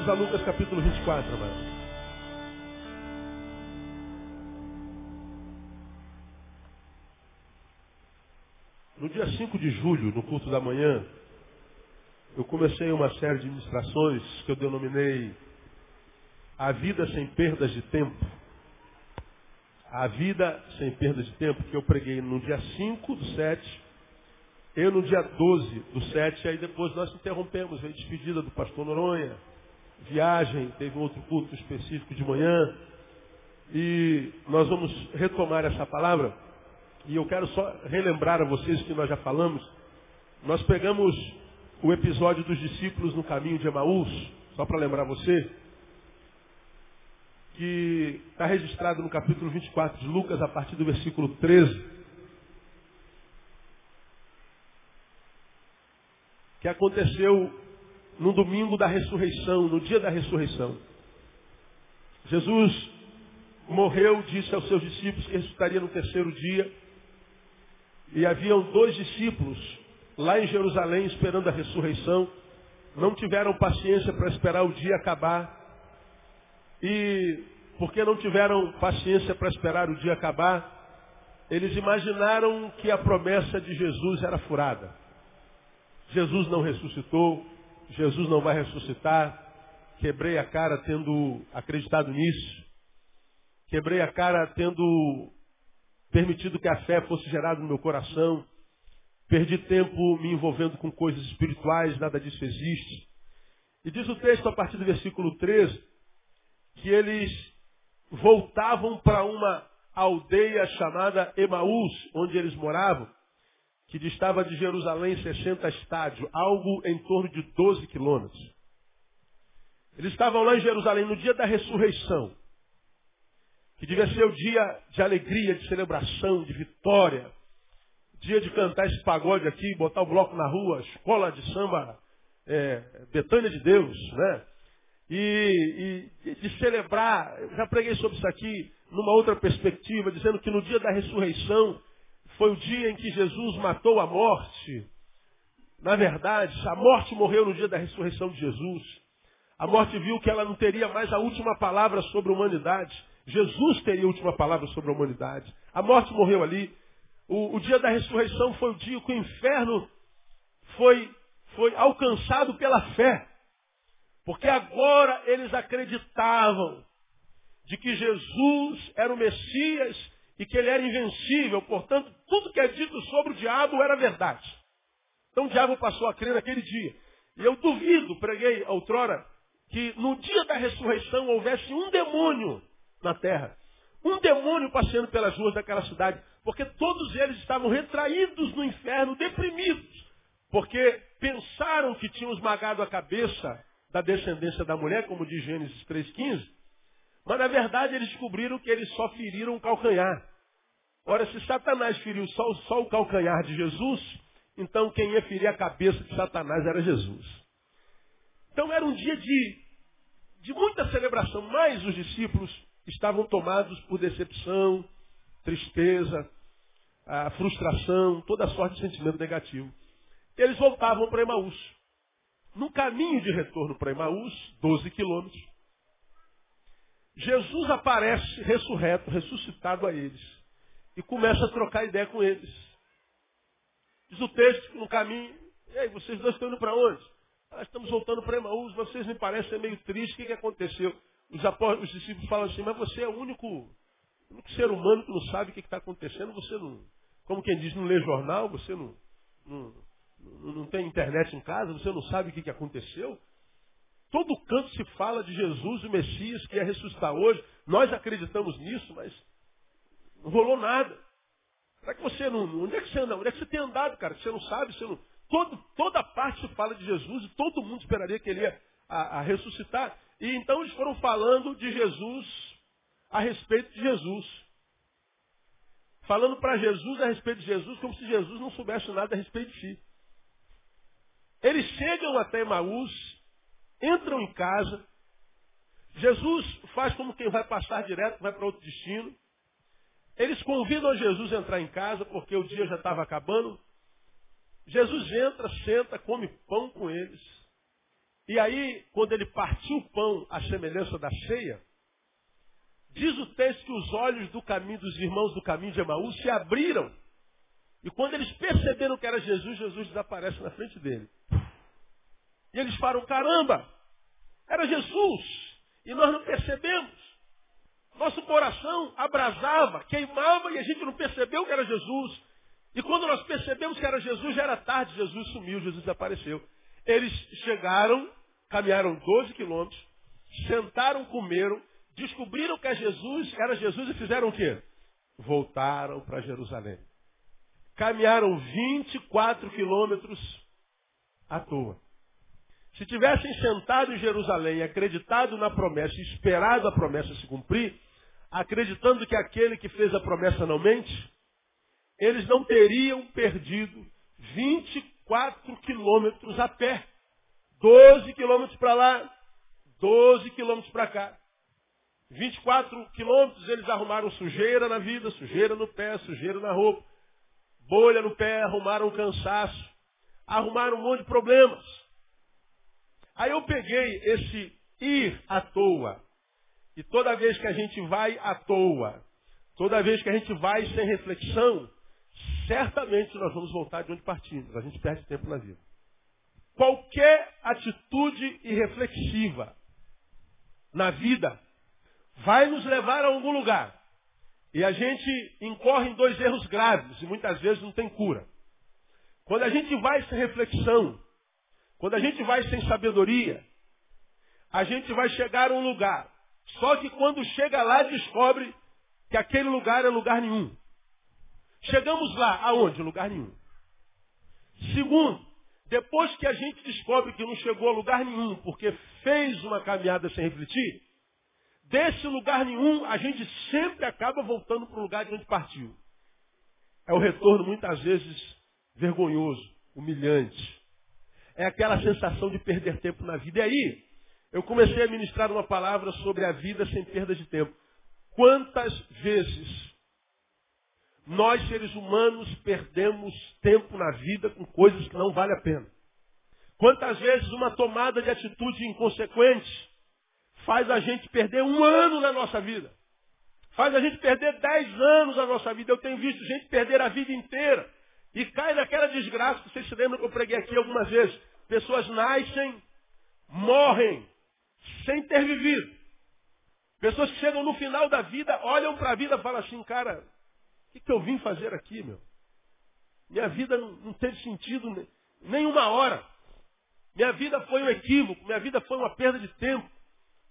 Vamos a Lucas capítulo 24, amado. No dia 5 de julho, no culto da manhã, eu comecei uma série de ministrações que eu denominei A Vida Sem Perdas de Tempo. A Vida Sem Perdas de Tempo, que eu preguei no dia 5 do 7, eu no dia 12 do 7, aí depois nós interrompemos, veio despedida do pastor Noronha, viagem, teve outro culto específico de manhã, e nós vamos retomar essa palavra, e eu quero só relembrar a vocês que nós já falamos, nós pegamos o episódio dos discípulos no caminho de Emaús, só para lembrar você, que está registrado no capítulo 24 de Lucas, a partir do versículo 13. Que aconteceu no domingo da ressurreição, no dia da ressurreição. Jesus morreu, disse aos seus discípulos que ressuscitaria no terceiro dia. E haviam dois discípulos lá em Jerusalém esperando a ressurreição. Não tiveram paciência para esperar o dia acabar. E porque não tiveram paciência para esperar o dia acabar, eles imaginaram que a promessa de Jesus era furada. Jesus não ressuscitou, Jesus não vai ressuscitar. Quebrei a cara tendo acreditado nisso. Quebrei a cara tendo permitido que a fé fosse gerada no meu coração. Perdi tempo me envolvendo com coisas espirituais, nada disso existe. E diz o texto a partir do versículo 13 que eles voltavam para uma aldeia chamada Emaús, onde eles moravam, que distava de Jerusalém 60 estádios, algo em torno de 12 quilômetros. Eles estavam lá em Jerusalém no dia da ressurreição, que devia ser o dia de alegria, de celebração, de vitória, dia de cantar esse pagode aqui, botar o bloco na rua, escola de samba, é, Betânia de Deus, né? E, e, de celebrar, já preguei sobre isso aqui numa outra perspectiva, dizendo que no dia da ressurreição foi o dia em que Jesus matou a morte. Na verdade, a morte morreu no dia da ressurreição de Jesus. A morte viu que ela não teria mais a última palavra sobre a humanidade. Jesus teria a última palavra sobre a humanidade. A morte morreu ali. O, o dia da ressurreição foi o dia que o inferno foi, foi alcançado pela fé. Porque agora eles acreditavam de que Jesus era o Messias e que ele era invencível, portanto, tudo que é dito sobre o diabo era verdade. Então o diabo passou a crer naquele dia. E eu duvido, preguei outrora, que no dia da ressurreição houvesse um demônio na terra. Um demônio passeando pelas ruas daquela cidade. Porque todos eles estavam retraídos no inferno, deprimidos. Porque pensaram que tinham esmagado a cabeça da descendência da mulher, como diz Gênesis 3,15. Mas na verdade eles descobriram que eles só feriram o calcanhar. Ora, se Satanás feriu só, só o calcanhar de Jesus, então quem ia ferir a cabeça de Satanás era Jesus. Então era um dia de, de muita celebração, mas os discípulos estavam tomados por decepção, tristeza, frustração, toda sorte de sentimento negativo. Eles voltavam para Emaús. No caminho de retorno para Emaús, 12 quilômetros, Jesus aparece ressurreto, ressuscitado a eles e começa a trocar ideia com eles. Diz o texto no caminho, e aí, vocês dois estão indo para onde? Ah, estamos voltando para Emaús, vocês me parecem meio tristes, o que, que aconteceu? Os, os discípulos falam assim, mas você é o único, único ser humano que não sabe o que está acontecendo, você não, como quem diz, não lê jornal, você não, não, não, não tem internet em casa, você não sabe o que, que aconteceu. Todo canto se fala de Jesus, o Messias, que ia ressuscitar hoje. Nós acreditamos nisso, mas não rolou nada. Será que você não. Onde é que você anda? Onde é que você tem andado, cara? Você não sabe, você não. Todo, toda parte se fala de Jesus e todo mundo esperaria que ele ia a, a ressuscitar. E então eles foram falando de Jesus a respeito de Jesus. Falando para Jesus a respeito de Jesus, como se Jesus não soubesse nada a respeito de si. Eles chegam até Emaús, entram em casa. Jesus faz como quem vai passar direto, vai para outro destino. Eles convidam Jesus a entrar em casa porque o dia já estava acabando. Jesus entra, senta, come pão com eles. E aí, quando ele partiu o pão à semelhança da ceia, diz o texto que os olhos do caminho dos irmãos do caminho de Emaús se abriram. E quando eles perceberam que era Jesus, Jesus desaparece na frente dele. E eles falam, caramba, era Jesus. E nós não percebemos. Nosso coração abrasava, queimava e a gente não percebeu que era Jesus. E quando nós percebemos que era Jesus, já era tarde, Jesus sumiu, Jesus desapareceu. Eles chegaram, caminharam 12 quilômetros, sentaram, comeram, descobriram que era Jesus, era Jesus e fizeram o quê? Voltaram para Jerusalém. Caminharam 24 quilômetros à toa. Se tivessem sentado em Jerusalém, acreditado na promessa, esperado a promessa se cumprir, acreditando que aquele que fez a promessa não mente, eles não teriam perdido 24 quilômetros a pé. 12 quilômetros para lá, 12 quilômetros para cá. 24 quilômetros eles arrumaram sujeira na vida, sujeira no pé, sujeira na roupa, bolha no pé, arrumaram cansaço, arrumaram um monte de problemas. Aí eu peguei esse ir à toa. E toda vez que a gente vai à toa, toda vez que a gente vai sem reflexão, certamente nós vamos voltar de onde partimos. A gente perde tempo na vida. Qualquer atitude irreflexiva na vida vai nos levar a algum lugar. E a gente incorre em dois erros graves e muitas vezes não tem cura. Quando a gente vai sem reflexão, quando a gente vai sem sabedoria, a gente vai chegar a um lugar. Só que quando chega lá, descobre que aquele lugar é lugar nenhum. Chegamos lá, aonde? Lugar nenhum. Segundo, depois que a gente descobre que não chegou a lugar nenhum, porque fez uma caminhada sem refletir, desse lugar nenhum, a gente sempre acaba voltando para o lugar de onde partiu. É o retorno muitas vezes vergonhoso, humilhante é aquela sensação de perder tempo na vida. E aí, eu comecei a ministrar uma palavra sobre a vida sem perda de tempo. Quantas vezes nós, seres humanos, perdemos tempo na vida com coisas que não valem a pena? Quantas vezes uma tomada de atitude inconsequente faz a gente perder um ano na nossa vida? Faz a gente perder dez anos na nossa vida. Eu tenho visto gente perder a vida inteira. E cai naquela desgraça, vocês se lembram que eu preguei aqui algumas vezes. Pessoas nascem, morrem, sem ter vivido. Pessoas que chegam no final da vida, olham para a vida e falam assim, cara, o que, que, eu vim fazer aqui, meu? Minha vida não, teve sentido nem uma hora. Minha vida foi um equívoco, minha vida foi uma perda de tempo.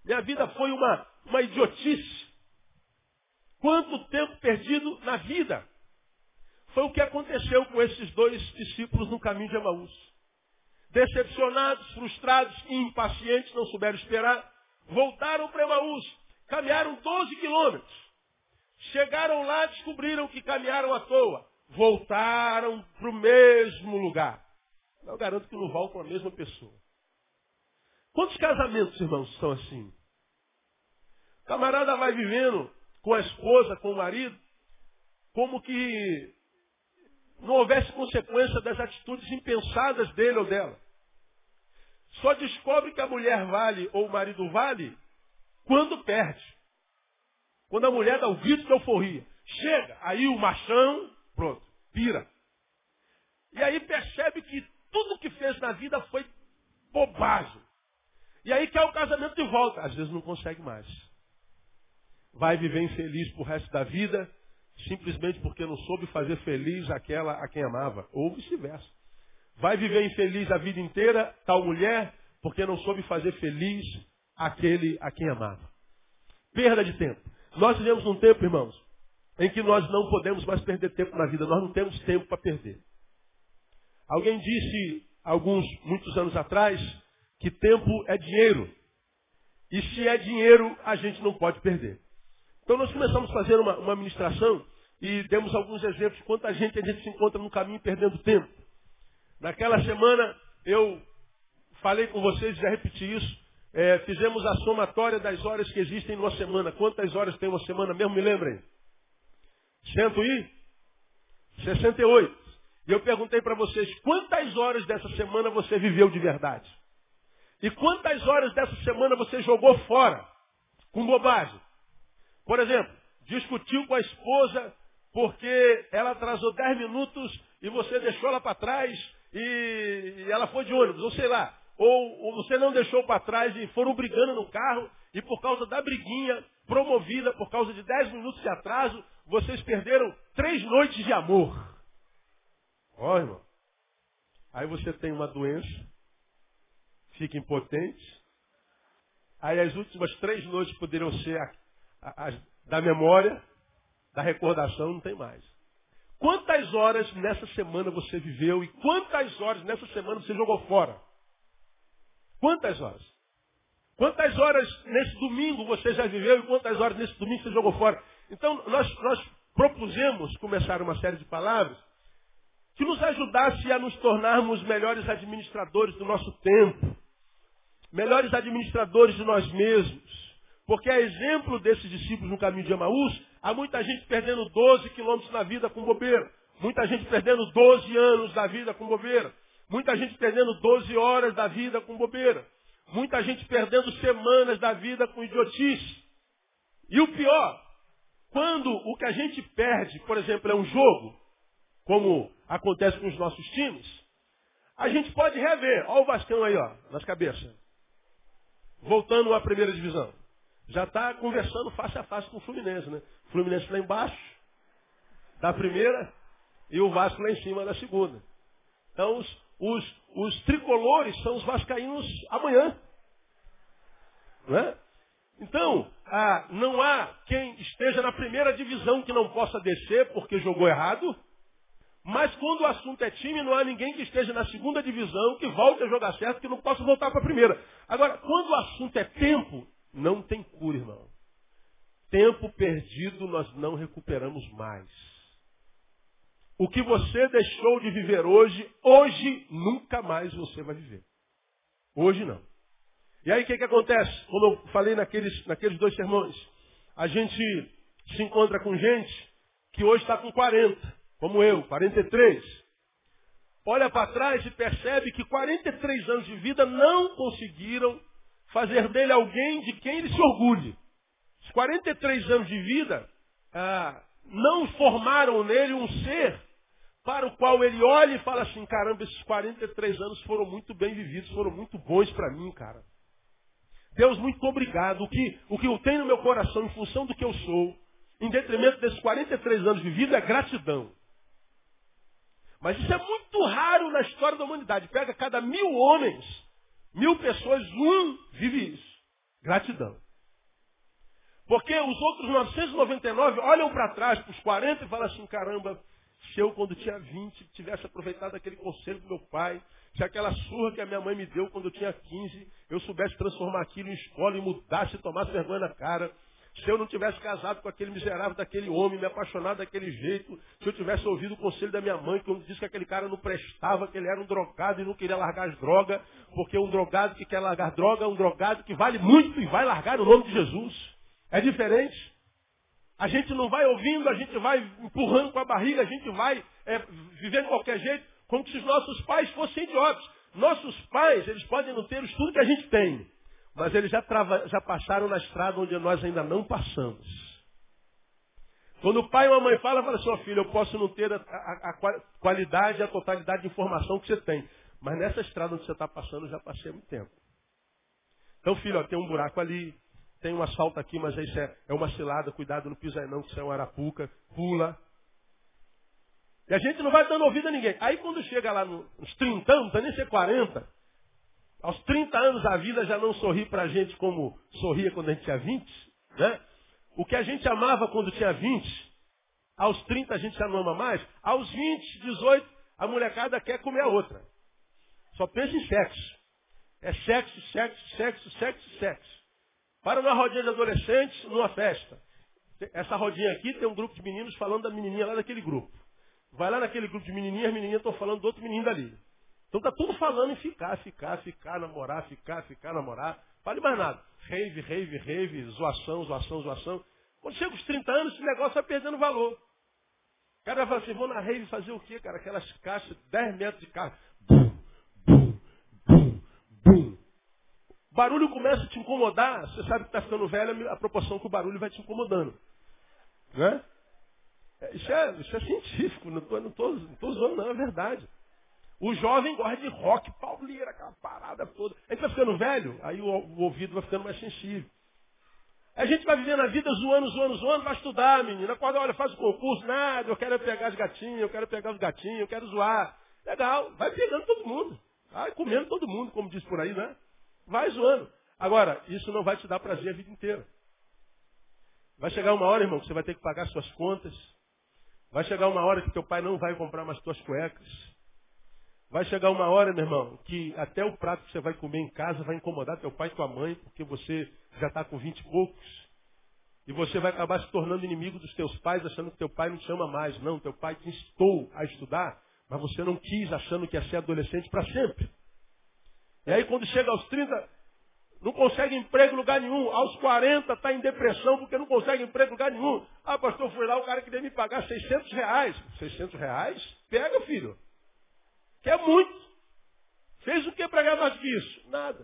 Minha vida foi uma, uma idiotice. Quanto tempo perdido na vida? Foi o que aconteceu com esses dois discípulos no caminho de Emaús decepcionados, frustrados e impacientes, não souberam esperar, voltaram para Emaús, caminharam 12 quilômetros. Chegaram lá, descobriram que caminharam à toa. Voltaram para o mesmo lugar. Eu garanto que não voltam a mesma pessoa. Quantos casamentos, irmãos, são assim? O camarada vai vivendo com a esposa, com o marido, como que não houvesse consequência das atitudes impensadas dele ou dela. Só descobre que a mulher vale ou o marido vale quando perde. Quando a mulher dá o grito de euforia. Chega, aí o machão, pronto, pira. E aí percebe que tudo que fez na vida foi bobagem. E aí quer o casamento de volta. Às vezes não consegue mais. Vai viver infeliz pro resto da vida simplesmente porque não soube fazer feliz aquela a quem amava, ou vice-versa. Vai viver infeliz a vida inteira, tal mulher, porque não soube fazer feliz aquele a quem amava. Perda de tempo. Nós vivemos num tempo, irmãos, em que nós não podemos mais perder tempo na vida, nós não temos tempo para perder. Alguém disse, alguns, muitos anos atrás, que tempo é dinheiro. E se é dinheiro, a gente não pode perder. Então nós começamos a fazer uma, uma ministração e demos alguns exemplos de quanta gente a gente se encontra no caminho perdendo tempo. Naquela semana eu falei com vocês, já repeti isso, é, fizemos a somatória das horas que existem numa semana. Quantas horas tem uma semana mesmo? Me lembrem. Cento e? 68. E eu perguntei para vocês, quantas horas dessa semana você viveu de verdade? E quantas horas dessa semana você jogou fora com bobagem? Por exemplo, discutiu com a esposa porque ela atrasou 10 minutos e você deixou ela para trás e ela foi de ônibus, ou sei lá. Ou, você não deixou para trás e foram brigando no carro e por causa da briguinha promovida, por causa de 10 minutos de atraso, vocês perderam três noites de amor. Ó, irmão. Aí você tem uma doença, fica impotente. Aí as últimas três noites poderiam ser as da memória, da recordação, não tem mais. Quantas horas nessa semana você viveu e quantas horas nessa semana você jogou fora? Quantas horas? Quantas horas nesse domingo você já viveu e quantas horas nesse domingo você jogou fora? Então, nós, nós propusemos começar uma série de palavras que nos ajudasse a nos tornarmos melhores administradores do nosso tempo, melhores administradores de nós mesmos. Porque a exemplo desses discípulos no caminho de Emaús, há muita gente perdendo 12 quilômetros na vida com bobeira. Muita gente perdendo 12 anos da vida com bobeira. Muita gente perdendo 12 horas da vida com bobeira. Muita gente perdendo semanas da vida com idiotice. E o pior, quando o que a gente perde, por exemplo, é um jogo, como acontece com os nossos times, a gente pode rever. Olha o Vascão aí, ó, nas cabeças. Voltando à primeira divisão. Já está conversando face a face com o Fluminense, né? O Fluminense lá embaixo, da primeira, e o Vasco lá em cima da segunda. Então, os, os, os tricolores são os vascaínos amanhã. Não é? Então, ah, não há quem esteja na primeira divisão que não possa descer porque jogou errado. Mas quando o assunto é time, não há ninguém que esteja na segunda divisão que volte a jogar certo que não possa voltar para a primeira. Agora, quando o assunto é tempo, não tem cura, irmão. Tempo perdido nós não recuperamos mais. O que você deixou de viver hoje, hoje nunca mais você vai viver. Hoje não. E aí o que, que acontece? Como eu falei naqueles, naqueles dois sermões, a gente se encontra com gente que hoje está com 40, como eu, 43. Olha para trás e percebe que 43 anos de vida não conseguiram fazer dele alguém de quem ele se orgulhe. Os 43 anos de vida ah, não formaram nele um ser para o qual ele olha e fala assim, caramba, esses 43 anos foram muito bem vividos, foram muito bons para mim, cara. Deus, muito obrigado. O que, o que eu tenho no meu coração, em função do que eu sou, em detrimento desses 43 anos de vida, é gratidão. Mas isso é muito raro na história da humanidade. Pega cada mil homens, mil pessoas, um vive isso. Gratidão. Porque os outros 999 olham para trás, para os 40, e falam assim, caramba, se eu, quando tinha 20, tivesse aproveitado aquele conselho do meu pai, se aquela surra que a minha mãe me deu quando eu tinha 15, eu soubesse transformar aquilo em escola e mudasse tomasse vergonha na cara. Se eu não tivesse casado com aquele miserável daquele homem, me apaixonado daquele jeito, se eu tivesse ouvido o conselho da minha mãe, que disse que aquele cara não prestava, que ele era um drogado e não queria largar as drogas, porque um drogado que quer largar droga é um drogado que vale muito e vai largar no nome de Jesus. É diferente. A gente não vai ouvindo, a gente vai empurrando com a barriga, a gente vai é, vivendo de qualquer jeito, como se os nossos pais fossem idiotas. Nossos pais, eles podem não ter o estudo que a gente tem, mas eles já, trava, já passaram na estrada onde nós ainda não passamos. Quando o pai ou a mãe fala, fala assim, ó oh, filho, eu posso não ter a, a, a qualidade, a totalidade de informação que você tem. Mas nessa estrada onde você está passando, eu já passei muito tempo. Então, filho, ó, tem um buraco ali, tem um asfalto aqui, mas isso é, é uma cilada, cuidado, não pisa aí não, que isso é uma arapuca, pula. E a gente não vai dando ouvido a ninguém. Aí quando chega lá nos 30 anos, não nem ser 40, aos 30 anos a vida já não sorri para a gente como sorria quando a gente tinha 20, né? O que a gente amava quando tinha 20, aos 30 a gente já não ama mais, aos 20, 18, a molecada quer comer a outra. Só pensa em sexo. É sexo, sexo, sexo, sexo, sexo. Para uma rodinha de adolescentes, numa festa. Essa rodinha aqui tem um grupo de meninos falando da menininha lá daquele grupo. Vai lá naquele grupo de menininhas, as menininhas estão falando do outro menino dali. Então tá tudo falando em ficar, ficar, ficar, namorar, ficar, ficar, namorar. Fale mais nada. Rave, rave, rave, zoação, zoação, zoação. Quando chega os 30 anos, esse negócio vai perdendo valor. O cara vai falar assim, vou na rave fazer o quê, cara? Aquelas caixas, 10 metros de carro. Bum, barulho começa a te incomodar, você sabe que está ficando velho a proporção que o barulho vai te incomodando. Né? É, isso, é, isso é científico, não estou não tô, não tô usando, não, é verdade. O jovem gosta de rock, pauleira, aquela parada toda. A gente vai ficando velho, aí o, o ouvido vai ficando mais sensível. A gente vai vivendo a vida zoando, zoando, zoando, vai estudar, menina. Quando olha, faz o concurso, nada, eu quero pegar as gatinhas, eu quero pegar os gatinhos, eu quero zoar. Legal, vai pegando todo mundo. Vai comendo todo mundo, como diz por aí, né? Vai zoando. Agora, isso não vai te dar prazer a vida inteira. Vai chegar uma hora, irmão, que você vai ter que pagar suas contas. Vai chegar uma hora que teu pai não vai comprar mais tuas cuecas. Vai chegar uma hora, meu irmão, que até o prato que você vai comer em casa vai incomodar teu pai e tua mãe, porque você já está com vinte e poucos. E você vai acabar se tornando inimigo dos teus pais, achando que teu pai não te ama mais. Não, teu pai te instou a estudar, mas você não quis, achando que ia ser adolescente para sempre. E aí quando chega aos 30, não consegue emprego em lugar nenhum. Aos 40 está em depressão porque não consegue emprego em lugar nenhum. Ah, pastor, fui lá, o cara queria me pagar 600 reais. 600 reais? Pega, filho. Quer muito. Fez o que para ganhar mais que isso? Nada.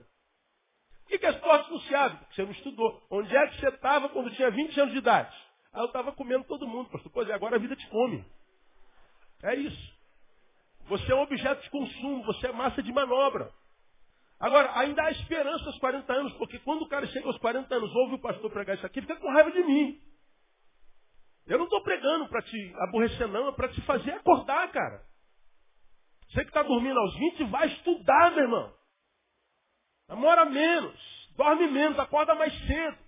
Por que, que as portas? Porque você não estudou. Onde é que você estava quando tinha 20 anos de idade? Ah, eu estava comendo todo mundo, pastor. Pois é, agora a vida te come. É isso. Você é um objeto de consumo, você é massa de manobra. Agora, ainda há esperança aos 40 anos, porque quando o cara chega aos 40 anos, ouve o pastor pregar isso aqui, fica com raiva de mim. Eu não estou pregando para te aborrecer, não, é para te fazer acordar, cara. Você que está dormindo aos 20, vai estudar, meu irmão. Namora menos, dorme menos, acorda mais cedo.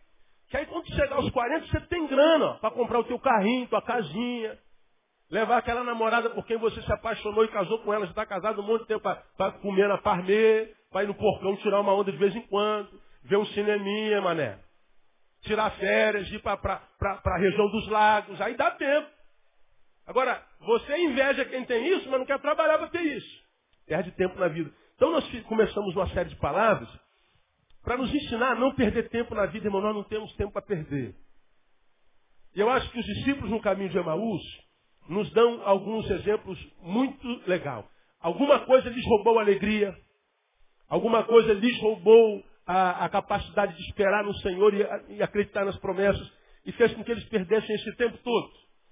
Que aí quando chegar aos 40, você tem grana para comprar o teu carrinho, tua casinha. Levar aquela namorada por quem você se apaixonou e casou com ela, já está casado um monte de tempo para comer na parmê, para ir no porcão tirar uma onda de vez em quando, ver um cineminha, mané. Tirar férias, ir para a região dos lagos, aí dá tempo. Agora, você inveja quem tem isso, mas não quer trabalhar para ter isso. Perde tempo na vida. Então nós começamos uma série de palavras para nos ensinar a não perder tempo na vida, irmão. Nós não temos tempo para perder. E eu acho que os discípulos no caminho de Emaús nos dão alguns exemplos muito legais. Alguma coisa lhes roubou a alegria, alguma coisa lhes roubou a, a capacidade de esperar no Senhor e, e, acreditar nas promessas, e fez com que eles perdessem esse tempo todo.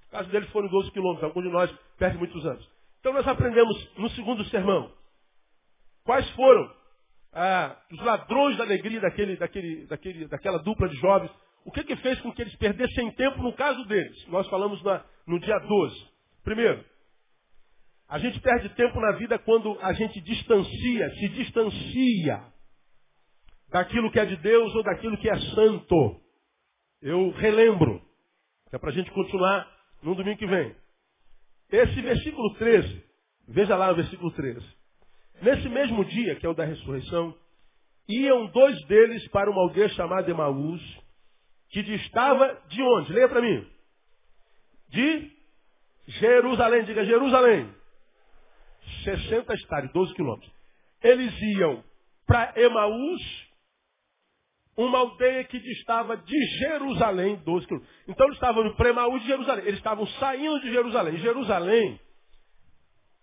O caso deles foram 12 quilômetros, alguns de nós perdem muitos anos. Então nós aprendemos no segundo sermão Quais foram ah, os ladrões da alegria daquele, daquele, daquele, daquela dupla de jovens? O que, que fez com que eles perdessem tempo no caso deles? Nós falamos na, no dia 12. Primeiro, a gente perde tempo na vida quando a gente distancia, se distancia daquilo que é de Deus ou daquilo que é santo. Eu relembro, que é para a gente continuar no domingo que vem. Esse versículo 13, veja lá o versículo 13. Nesse mesmo dia, que é o da ressurreição, iam dois deles para uma aldeia chamada Emaús, que distava de onde? Leia para mim. De Jerusalém, diga Jerusalém. 60 estádios, 12 quilômetros. Eles iam para Emaús, uma aldeia que distava de Jerusalém, 12 quilômetros. Então eles estavam para Emaús de Jerusalém. Eles estavam saindo de Jerusalém. Jerusalém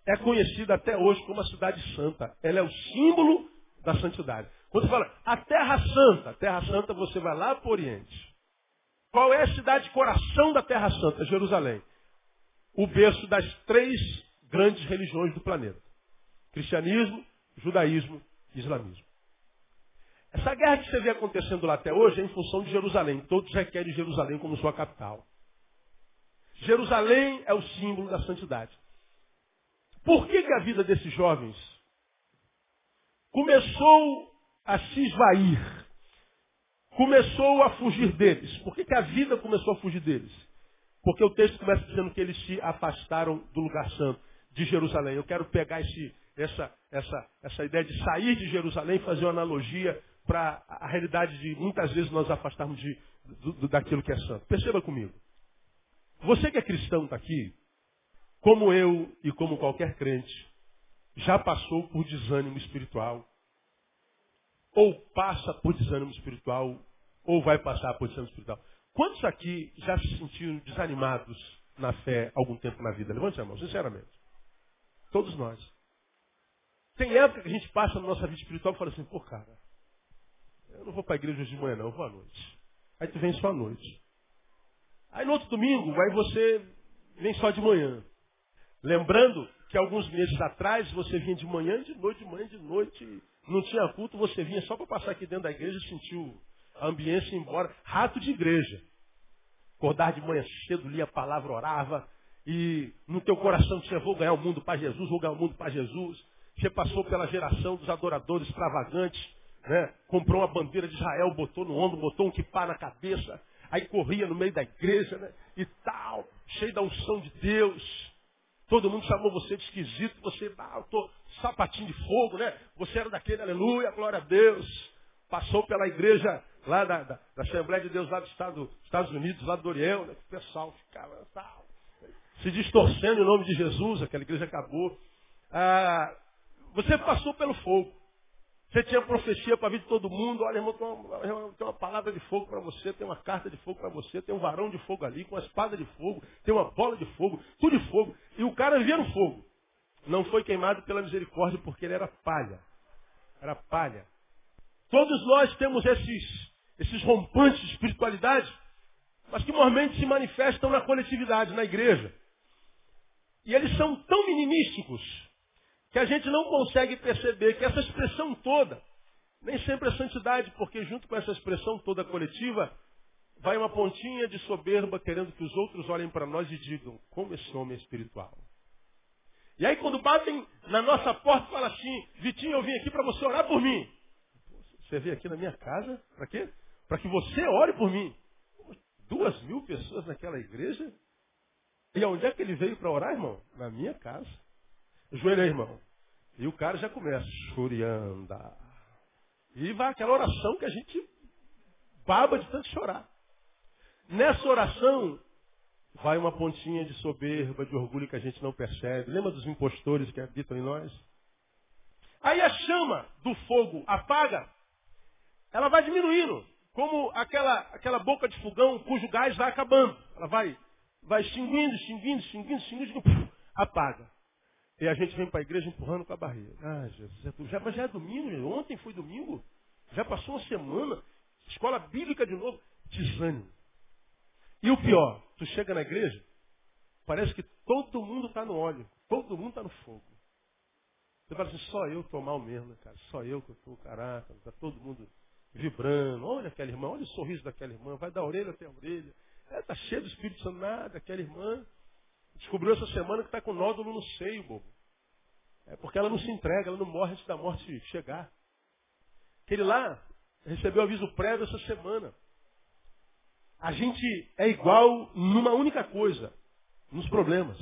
é conhecida até hoje como a cidade santa. Ela é o símbolo da santidade. Quando você fala a Terra Santa, Terra Santa você vai lá para o Oriente. Qual é a cidade coração da Terra Santa? Jerusalém. O berço das três grandes religiões do planeta. Cristianismo, judaísmo e islamismo. Essa guerra que você vê acontecendo lá até hoje é em função de Jerusalém. Todos requerem Jerusalém como sua capital. Jerusalém é o símbolo da santidade. Por que, que a vida desses jovens começou a se esvair? Começou a fugir deles. Por que, que a vida começou a fugir deles? Porque o texto começa dizendo que eles se afastaram do lugar santo, de Jerusalém. Eu quero pegar esse, essa, essa, essa ideia de sair de Jerusalém e fazer uma analogia para a realidade de muitas vezes nós afastarmos de, do, daquilo que é santo. Perceba comigo. Você que é cristão está aqui, como eu e como qualquer crente, já passou por desânimo espiritual, ou passa por desânimo espiritual, ou vai passar por desânimo espiritual. Quantos aqui já se sentiram desanimados na fé algum tempo na vida? Levante a mão, sinceramente. Todos nós. Tem época que a gente passa na nossa vida espiritual e fala assim, pô, cara, Eu não vou para a igreja hoje de manhã, não, eu vou à noite. Aí tu vem só à noite. Aí no outro domingo, aí você vem só de manhã. Lembrando que alguns meses atrás você vinha de manhã, de noite, de manhã, de noite, não tinha culto, você vinha só para passar aqui dentro da igreja e sentiu a ambiência embora. Rato de igreja. Acordar de manhã cedo, lia a palavra, orava, e no teu coração tinha, vou ganhar o mundo para Jesus, vou ganhar o mundo para Jesus. Você passou pela geração dos adoradores extravagantes, né? comprou uma bandeira de Israel, botou no ombro, botou um kipá na cabeça, aí corria no meio da igreja, né? e tal, cheio da unção de Deus. Todo mundo chamou você de esquisito, você, ah, eu tô sapatinho de fogo, né? Você era daquele, aleluia, glória a Deus. Passou pela igreja lá da, da, da Assembleia de Deus lá dos Estados, Unidos, lá do Oriel, né? O pessoal ficava tal, se distorcendo em nome de Jesus, aquela igreja acabou. Ah, você passou pelo fogo. Você tinha profecia para vida de todo mundo. Olha, irmão, tem uma, tem uma palavra de fogo para você, tem uma carta de fogo para você, tem um varão de fogo ali, com uma espada de fogo, tem uma bola de fogo, tudo de fogo. E o cara via no fogo. Não foi queimado pela misericórdia porque ele era palha. Era palha. Todos nós temos esses, esses rompantes de espiritualidade, mas que normalmente se manifestam na coletividade, na igreja. E eles são tão mininísticos que a gente não consegue perceber que essa expressão toda, nem sempre é santidade, porque junto com essa expressão toda coletiva, vai uma pontinha de soberba querendo que os outros olhem para nós e digam, como esse homem é espiritual. E aí quando batem na nossa porta, fala assim, Vitinho, eu vim aqui para você orar por mim. Você veio aqui na minha casa, para quê? Para que você ore por mim. Duas mil pessoas naquela igreja? E onde é que ele veio para orar, irmão? Na minha casa. Joelho aí, irmão. E o cara já começa, chorianda. E vai aquela oração que a gente baba de tanto chorar. Nessa oração, vai uma pontinha de soberba, de orgulho que a gente não percebe. Lembra dos impostores que habitam em nós? Aí a chama do fogo apaga, ela vai diminuindo, como aquela, aquela boca de fogão cujo gás vai acabando. Ela vai, vai extinguindo, extinguindo, extinguindo, extinguindo, apaga. E a gente vem para a igreja empurrando com a barriga. Ah, Jesus, é já, mas já é domingo, ontem foi domingo. Já passou uma semana. Escola bíblica de novo. Desânimo. E o pior, tu chega na igreja, parece que todo mundo está no óleo. Todo mundo está no fogo. Você fala assim, só eu estou mal mesmo, cara. Só eu que estou, caraca, está todo mundo vibrando. Olha aquela irmã, olha o sorriso daquela irmã, vai da orelha até a orelha. Está é, cheio do Espírito Santo, nada, aquela irmã Descobriu essa semana que está com nódulo no seio, bobo. É porque ela não se entrega, ela não morre antes da morte chegar. Aquele lá recebeu aviso prévio essa semana. A gente é igual numa única coisa, nos problemas.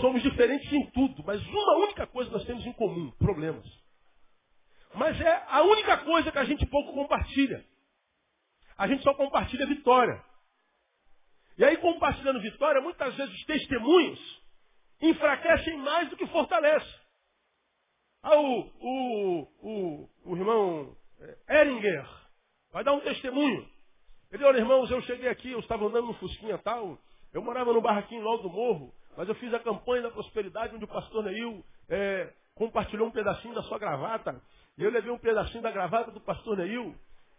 Somos diferentes em tudo, mas uma única coisa nós temos em comum, problemas. Mas é a única coisa que a gente pouco compartilha. A gente só compartilha vitória. E aí, compartilhando vitória, muitas vezes os testemunhos enfraquecem mais do que fortalecem. Ah, o, o, o, o irmão Eringer vai dar um testemunho. Ele, olha, irmãos, eu cheguei aqui, eu estava andando no Fusquinha tal, eu morava no barraquinho lá do morro, mas eu fiz a campanha da prosperidade onde o pastor Neil é, compartilhou um pedacinho da sua gravata. E eu levei um pedacinho da gravata do pastor Neil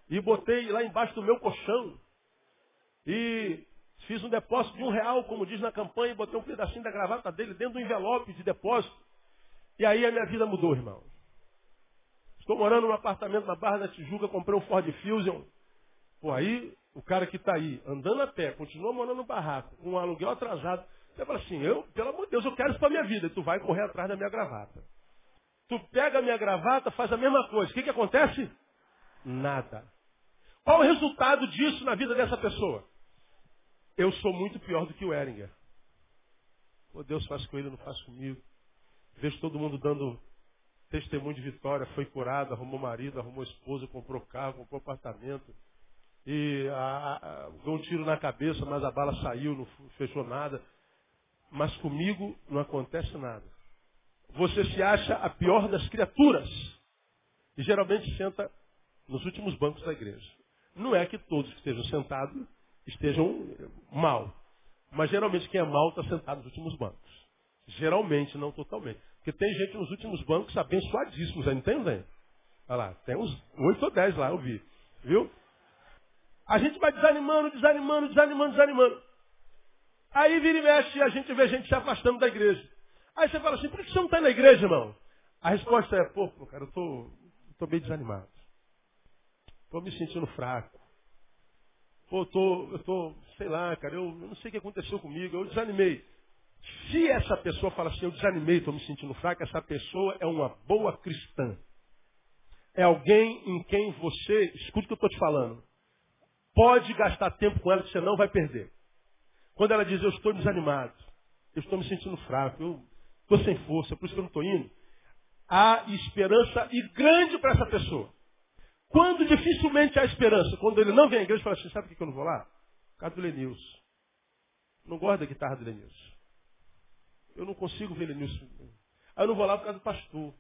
e botei lá embaixo do meu colchão. E Fiz um depósito de um real, como diz na campanha, e botei um pedacinho da gravata dele dentro do envelope de depósito. E aí a minha vida mudou, irmão. Estou morando num apartamento na Barra da Tijuca, comprei um Ford Fusion. Pô, aí o cara que está aí, andando a pé, continua morando no barraco, com um aluguel atrasado. Você fala assim, eu, pelo amor de Deus, eu quero isso para minha vida. E tu vai correr atrás da minha gravata. Tu pega a minha gravata, faz a mesma coisa. O que, que acontece? Nada. Qual o resultado disso na vida dessa pessoa? Eu sou muito pior do que o Eringer. Pô, Deus faz com ele, não faz comigo. Vejo todo mundo dando testemunho de vitória, foi curado, arrumou marido, arrumou esposa, comprou carro, comprou apartamento. E a, a, deu um tiro na cabeça, mas a bala saiu, não fechou nada. Mas comigo não acontece nada. Você se acha a pior das criaturas. E geralmente senta nos últimos bancos da igreja. Não é que todos que estejam sentados estejam mal. Mas geralmente quem é mal está sentado nos últimos bancos. Geralmente, não totalmente. Porque tem gente nos últimos bancos abençoadíssimos, aí não tem? Olha lá, tem uns oito ou dez lá, eu vi. Viu? A gente vai desanimando, desanimando, desanimando, desanimando. Aí vira e mexe e a gente vê gente se afastando da igreja. Aí você fala assim, por que você não está na igreja, irmão? A resposta é, pô, cara, eu tô, tô bem desanimado. Estou me sentindo fraco. Pô, eu tô, eu tô, sei lá, cara, eu, eu não sei o que aconteceu comigo, eu desanimei. Se essa pessoa fala assim, eu desanimei, estou me sentindo fraco, essa pessoa é uma boa cristã. É alguém em quem você, escute o que eu estou te falando, pode gastar tempo com ela que você não vai perder. Quando ela diz, eu estou desanimado, eu estou me sentindo fraco, eu estou sem força, por isso que eu não estou indo, há esperança e grande para essa pessoa. Quando dificilmente há esperança, quando ele não vem à igreja, fala assim, sabe por que eu não vou lá? Por causa do Lenilson. Não gosto da guitarra do Lenilson. Eu não consigo ver Lenilson. Aí eu não vou lá por causa do pastor.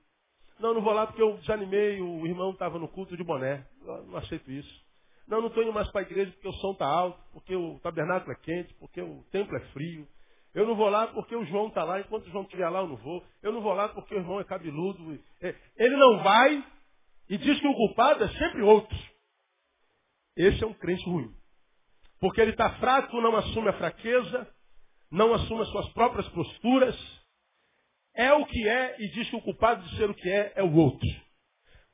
Não, não vou lá porque eu desanimei, o irmão estava no culto de boné. Eu não aceito isso. Não, não estou indo mais para a igreja porque o som está alto, porque o tabernáculo é quente, porque o templo é frio. Eu não vou lá porque o João está lá, enquanto o João estiver lá eu não vou. Eu não vou lá porque o irmão é cabeludo. É, ele não vai e diz que o culpado é sempre outro. Esse é um crente ruim. Porque ele está fraco, não assume a fraqueza, não assume as suas próprias posturas, é o que é e diz que o culpado de ser o que é é o outro.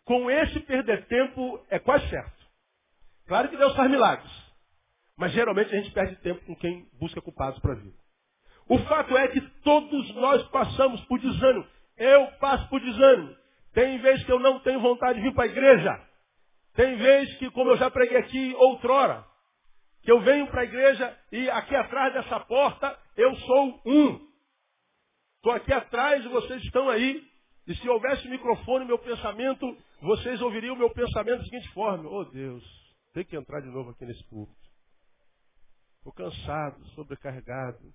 Com esse perder tempo é quase certo. Claro que Deus faz milagres, mas geralmente a gente perde tempo com quem busca culpados para a vida. O fato é que todos nós passamos por desânimo. Eu passo por desânimo. Tem vezes que eu não tenho vontade de vir para a igreja. Tem vezes que, como eu já preguei aqui outrora, que eu venho para a igreja e aqui atrás dessa porta eu sou um. Estou aqui atrás e vocês estão aí. E se houvesse microfone meu pensamento, vocês ouviriam o meu pensamento da seguinte forma. Oh Deus, tem que entrar de novo aqui nesse púlpito. Estou cansado, sobrecarregado.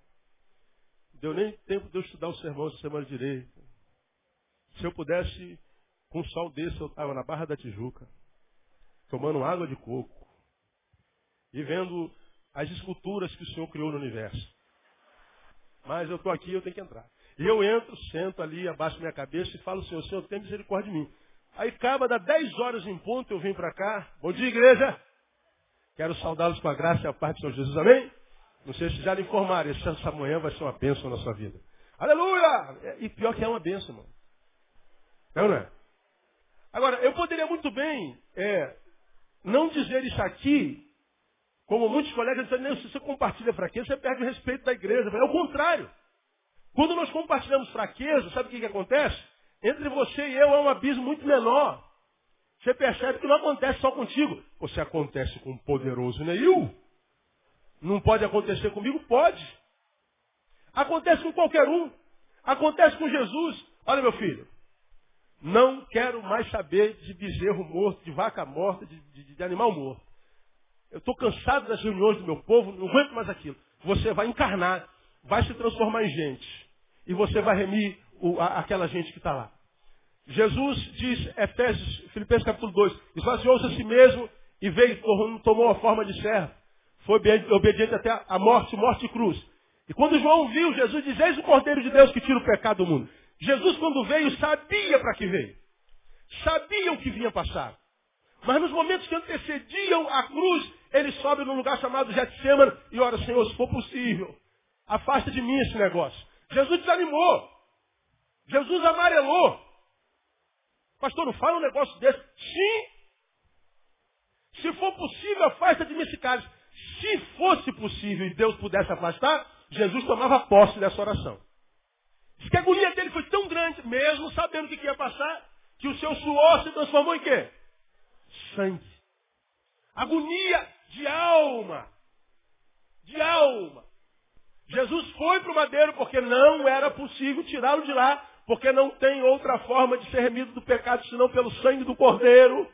Deu nem tempo de eu estudar o sermão essa semana direita. Se eu pudesse com um sol desse, eu estava na Barra da Tijuca, tomando água de coco e vendo as esculturas que o Senhor criou no universo. Mas eu estou aqui, eu tenho que entrar. E eu entro, sento ali, abaixo minha cabeça e falo, Senhor, Senhor, tem misericórdia de mim. Aí acaba, dá 10 horas em ponto, eu vim para cá. Bom dia, igreja. Quero saudá-los com a graça e a paz do Senhor Jesus. Amém? Não sei se já lhe informaram, essa manhã vai ser uma bênção na sua vida. Aleluia! E pior que é uma bênção, mano. Não, não é? Agora, eu poderia muito bem é, não dizer isso aqui, como muitos colegas dizem, se você compartilha fraqueza, você perde o respeito da igreja. É o contrário. Quando nós compartilhamos fraqueza, sabe o que, que acontece? Entre você e eu é um abismo muito menor. Você percebe que não acontece só contigo. Você acontece com um poderoso Neil. Não pode acontecer comigo? Pode. Acontece com qualquer um. Acontece com Jesus. Olha, meu filho, não quero mais saber de bezerro morto, de vaca morta, de, de, de animal morto. Eu estou cansado das reuniões do meu povo, não aguento mais aquilo. Você vai encarnar, vai se transformar em gente. E você vai remir o, a, aquela gente que está lá. Jesus diz, Efésios, Filipenses capítulo 2, esvaziou-se a si mesmo e veio, tomou a forma de servo. Foi obediente até a morte, morte e cruz. E quando João viu, Jesus diz, eis o Cordeiro de Deus que tira o pecado do mundo. Jesus, quando veio, sabia para que veio. Sabia o que vinha passar. Mas nos momentos que antecediam a cruz, ele sobe num lugar chamado Getsemane e ora, Senhor, se for possível, afasta de mim esse negócio. Jesus desanimou. Jesus amarelou. Pastor, não fala um negócio desse. Sim. Se for possível, afasta de mim esse cálice. Se fosse possível e Deus pudesse afastar, Jesus tomava posse dessa oração. Diz que a agonia dele foi tão grande, mesmo sabendo o que ia passar, que o seu suor se transformou em quê? Sangue. Agonia de alma. De alma. Jesus foi para o madeiro porque não era possível tirá-lo de lá, porque não tem outra forma de ser remido do pecado senão pelo sangue do cordeiro.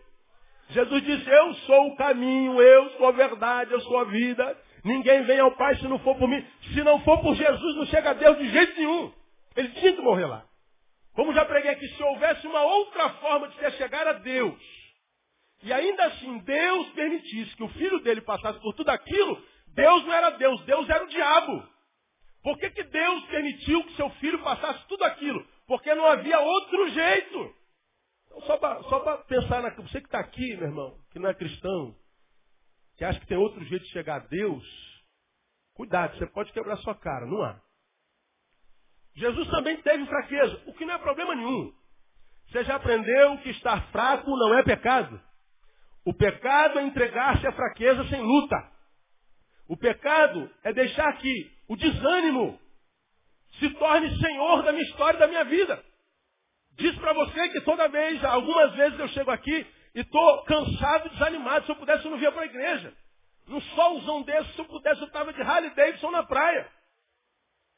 Jesus disse, eu sou o caminho, eu sou a verdade, eu sou a vida. Ninguém vem ao Pai se não for por mim. Se não for por Jesus, não chega a Deus de jeito nenhum. Ele tinha que morrer lá. Como já preguei aqui, se houvesse uma outra forma de se chegar a Deus, e ainda assim Deus permitisse que o filho dele passasse por tudo aquilo, Deus não era Deus, Deus era o diabo. Por que, que Deus permitiu que seu filho passasse tudo aquilo? Porque não havia outro jeito. Só para pensar na. Você que está aqui, meu irmão, que não é cristão, que acha que tem outro jeito de chegar a Deus, cuidado, você pode quebrar sua cara, não há. Jesus também teve fraqueza, o que não é problema nenhum. Você já aprendeu que estar fraco não é pecado. O pecado é entregar-se à fraqueza sem luta. O pecado é deixar que o desânimo se torne senhor da minha história e da minha vida. Diz para você que toda vez, algumas vezes eu chego aqui e estou cansado e desanimado. Se eu pudesse, eu não via para a igreja. Num solzão desse, se eu pudesse, eu estava de Harley Davidson na praia.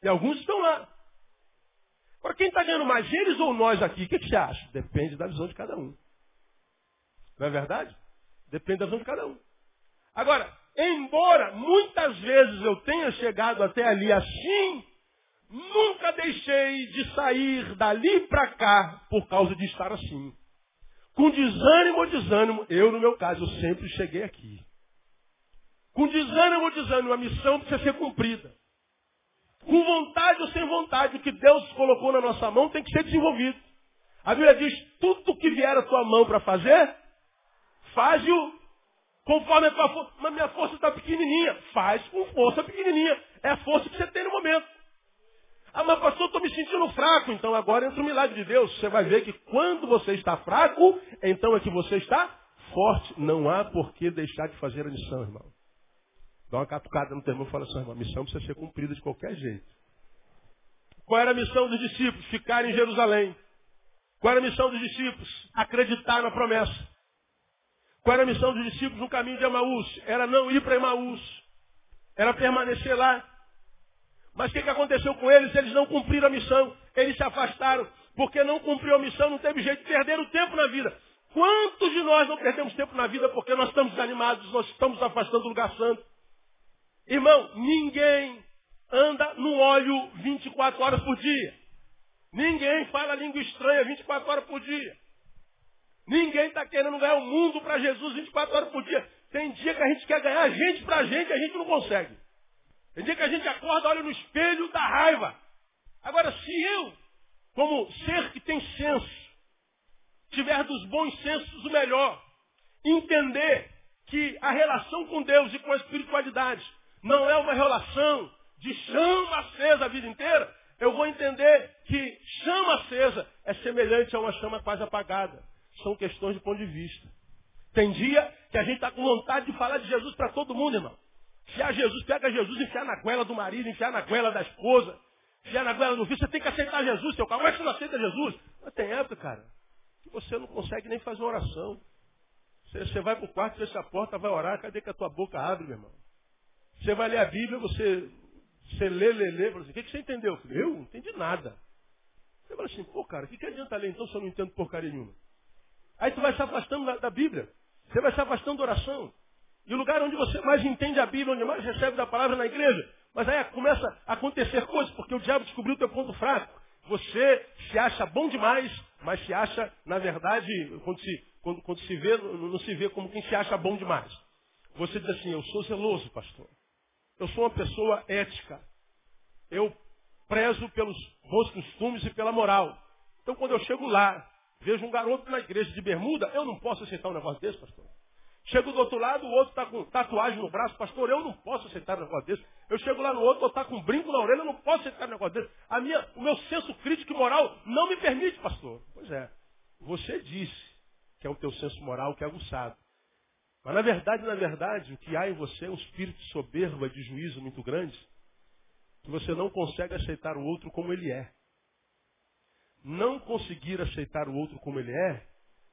E alguns estão lá. Agora, quem está ganhando mais, eles ou nós aqui? O que, que você acha? Depende da visão de cada um. Não é verdade? Depende da visão de cada um. Agora, embora muitas vezes eu tenha chegado até ali assim, nunca deixei de sair dali para cá por causa de estar assim. Com desânimo ou desânimo, eu no meu caso, eu sempre cheguei aqui. Com desânimo ou desânimo, a missão precisa ser cumprida. Com vontade ou sem vontade, o que Deus colocou na nossa mão tem que ser desenvolvido. A Bíblia diz, tudo que vier à tua mão para fazer, faz-o conforme a tua força. Mas minha força está pequenininha. Faz com força pequenininha. É a força que você tem no momento. Ah, mas pastor, estou me sentindo fraco. Então agora entra o milagre de Deus. Você vai ver que quando você está fraco, então é que você está forte. Não há por que deixar de fazer a missão, irmão. Dá uma catucada no teu irmão e fala assim, a missão precisa ser cumprida de qualquer jeito. Qual era a missão dos discípulos? Ficar em Jerusalém. Qual era a missão dos discípulos? Acreditar na promessa. Qual era a missão dos discípulos no caminho de Emaús? Era não ir para Emaús. Era permanecer lá. Mas o que, que aconteceu com eles? Eles não cumpriram a missão. Eles se afastaram. Porque não cumpriu a missão, não teve jeito de perder o tempo na vida. Quantos de nós não perdemos tempo na vida porque nós estamos desanimados, nós estamos afastando do lugar santo? Irmão, ninguém anda no óleo 24 horas por dia. Ninguém fala língua estranha 24 horas por dia. Ninguém está querendo ganhar o mundo para Jesus 24 horas por dia. Tem dia que a gente quer ganhar gente para a gente, a gente não consegue. Tem dia que a gente acorda, olha no espelho da raiva. Agora, se eu, como ser que tem senso, tiver dos bons sensos o melhor, entender que a relação com Deus e com a espiritualidade não é uma relação de chama acesa a vida inteira, eu vou entender que chama acesa é semelhante a uma chama quase apagada. São questões de ponto de vista. Tem dia que a gente está com vontade de falar de Jesus para todo mundo, irmão. Enfiar Jesus, pega Jesus, enfiar na goela do marido, enfiar na goela da esposa, enfiar na goela do filho. Você tem que aceitar Jesus, seu carro. Como é que você não aceita Jesus? Mas tem época, cara, que você não consegue nem fazer uma oração. Você, você vai para o quarto, fecha a porta, vai orar, cadê que a tua boca abre, meu irmão? Você vai ler a Bíblia, você, você lê, lê, lê, fala assim, o que, que você entendeu? Eu não entendi nada. Você fala assim, pô, cara, o que, que adianta ler então se eu não entendo porcaria nenhuma? Aí tu vai se afastando da, da Bíblia. Você vai se afastando da oração. E o lugar onde você mais entende a Bíblia, onde mais recebe da palavra é na igreja. Mas aí começa a acontecer coisas, porque o diabo descobriu o teu ponto fraco. Você se acha bom demais, mas se acha, na verdade, quando se, quando, quando se vê, não se vê como quem se acha bom demais. Você diz assim, eu sou zeloso, pastor. Eu sou uma pessoa ética. Eu prezo pelos bons costumes e pela moral. Então quando eu chego lá, vejo um garoto na igreja de bermuda, eu não posso aceitar um negócio desse, pastor. Chego do outro lado, o outro está com tatuagem no braço, pastor, eu não posso aceitar um negócio desse. Eu chego lá no outro, está com um brinco na orelha, eu não posso aceitar um negócio desse. A minha, o meu senso crítico e moral não me permite, pastor. Pois é, você disse que é o teu senso moral que é aguçado. Mas na verdade, na verdade, o que há em você é um espírito soberba, de juízo muito grande, que você não consegue aceitar o outro como ele é. Não conseguir aceitar o outro como ele é,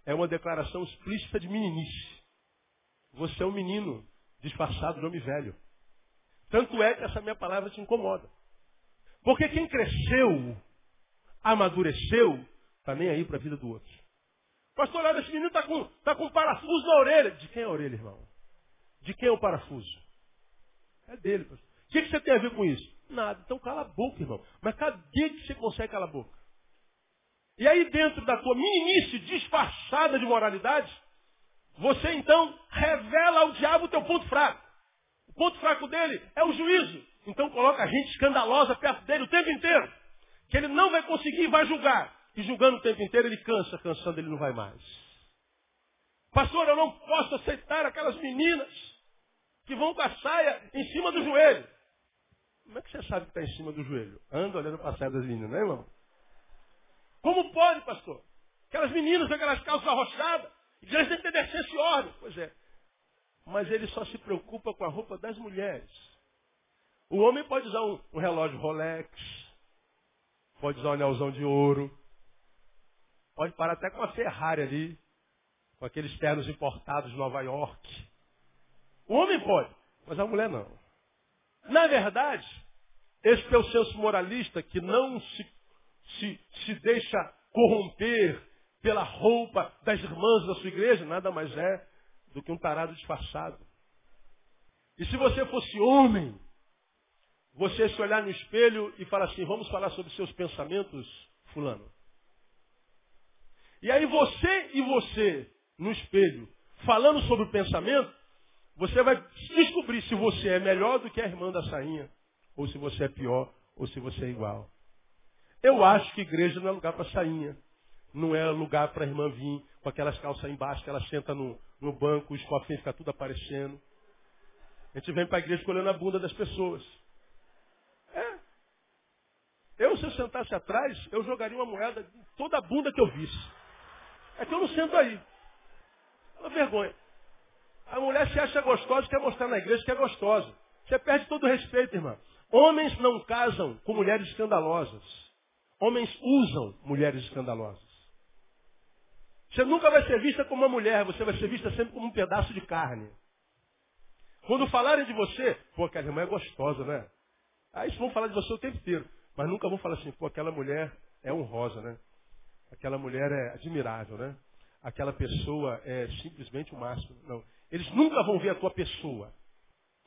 é uma declaração explícita de meninice. Você é um menino disfarçado de homem velho. Tanto é que essa minha palavra te incomoda. Porque quem cresceu, amadureceu, está nem aí para a vida do outro. Pastor, olha, esse menino está com, tá com um parafuso na orelha. De quem é a orelha, irmão? De quem é o parafuso? É dele, pastor. O que, que você tem a ver com isso? Nada. Então cala a boca, irmão. Mas cadê que você consegue calar a boca? E aí dentro da tua meninice disfarçada de moralidade, você então revela ao diabo o teu ponto fraco. O ponto fraco dele é o juízo. Então coloca a gente escandalosa perto dele o tempo inteiro. Que ele não vai conseguir e vai julgar. E julgando o tempo inteiro, ele cansa, cansando ele não vai mais. Pastor, eu não posso aceitar aquelas meninas que vão com a saia em cima do joelho. Como é que você sabe que está em cima do joelho? Anda olhando para a saia das meninas, não é, irmão? Como pode, pastor? Aquelas meninas aquelas calças arrochadas, igreja tem que ter decência e ordem. Pois é. Mas ele só se preocupa com a roupa das mulheres. O homem pode usar um, um relógio Rolex, pode usar um anelzão de ouro, pode parar até com a Ferrari ali, com aqueles ternos importados de Nova York. O homem pode, mas a mulher não. Na verdade, esse teu senso moralista que não se, se, se deixa corromper pela roupa das irmãs da sua igreja, nada mais é do que um tarado disfarçado. E se você fosse homem, você se olhar no espelho e falar assim, vamos falar sobre seus pensamentos, fulano. E aí você e você, no espelho, falando sobre o pensamento, você vai descobrir se você é melhor do que a irmã da sainha, ou se você é pior, ou se você é igual. Eu acho que igreja não é lugar para sainha. Não é lugar para a irmã vir com aquelas calças embaixo, que ela senta no, no banco, os cofrinhos ficam tudo aparecendo. A gente vem para a igreja escolhendo a bunda das pessoas. É. Eu, se eu sentasse atrás, eu jogaria uma moeda em toda a bunda que eu visse. É que eu não sento aí. É uma vergonha. A mulher se acha gostosa e quer mostrar na igreja que é gostosa. Você perde todo o respeito, irmã. Homens não casam com mulheres escandalosas. Homens usam mulheres escandalosas. Você nunca vai ser vista como uma mulher, você vai ser vista sempre como um pedaço de carne. Quando falarem de você, pô, aquela irmã é gostosa, né? Aí vão falar de você o tempo inteiro. Mas nunca vão falar assim, pô, aquela mulher é honrosa, né? Aquela mulher é admirável, né? Aquela pessoa é simplesmente o máximo. Não. Eles nunca vão ver a tua pessoa.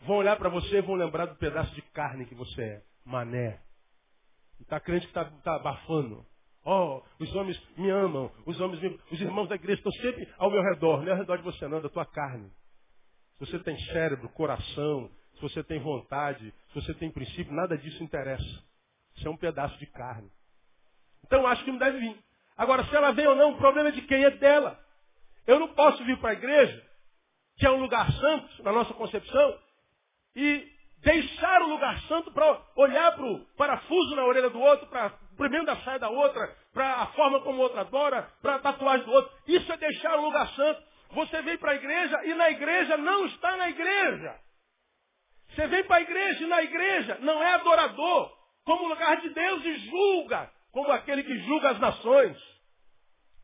Vão olhar para você e vão lembrar do pedaço de carne que você é. Mané. Está crente que está tá abafando. Oh, os homens me amam, os homens me... os irmãos da igreja estão sempre ao meu redor, não é ao redor de você não, da tua carne. Se você tem cérebro, coração, se você tem vontade, se você tem princípio, nada disso interessa. Isso é um pedaço de carne. Então acho que não deve vir. Agora, se ela vem ou não, o problema é de quem é dela. Eu não posso vir para a igreja que é um lugar santo, na nossa concepção, e deixar o lugar santo para olhar para o parafuso na orelha do outro, para o primeiro da saia da outra, para a forma como o outro adora, para a tatuagem do outro. Isso é deixar o lugar santo. Você vem para a igreja e na igreja não está na igreja. Você vem para a igreja e na igreja não é adorador, como lugar de Deus e julga, como aquele que julga as nações.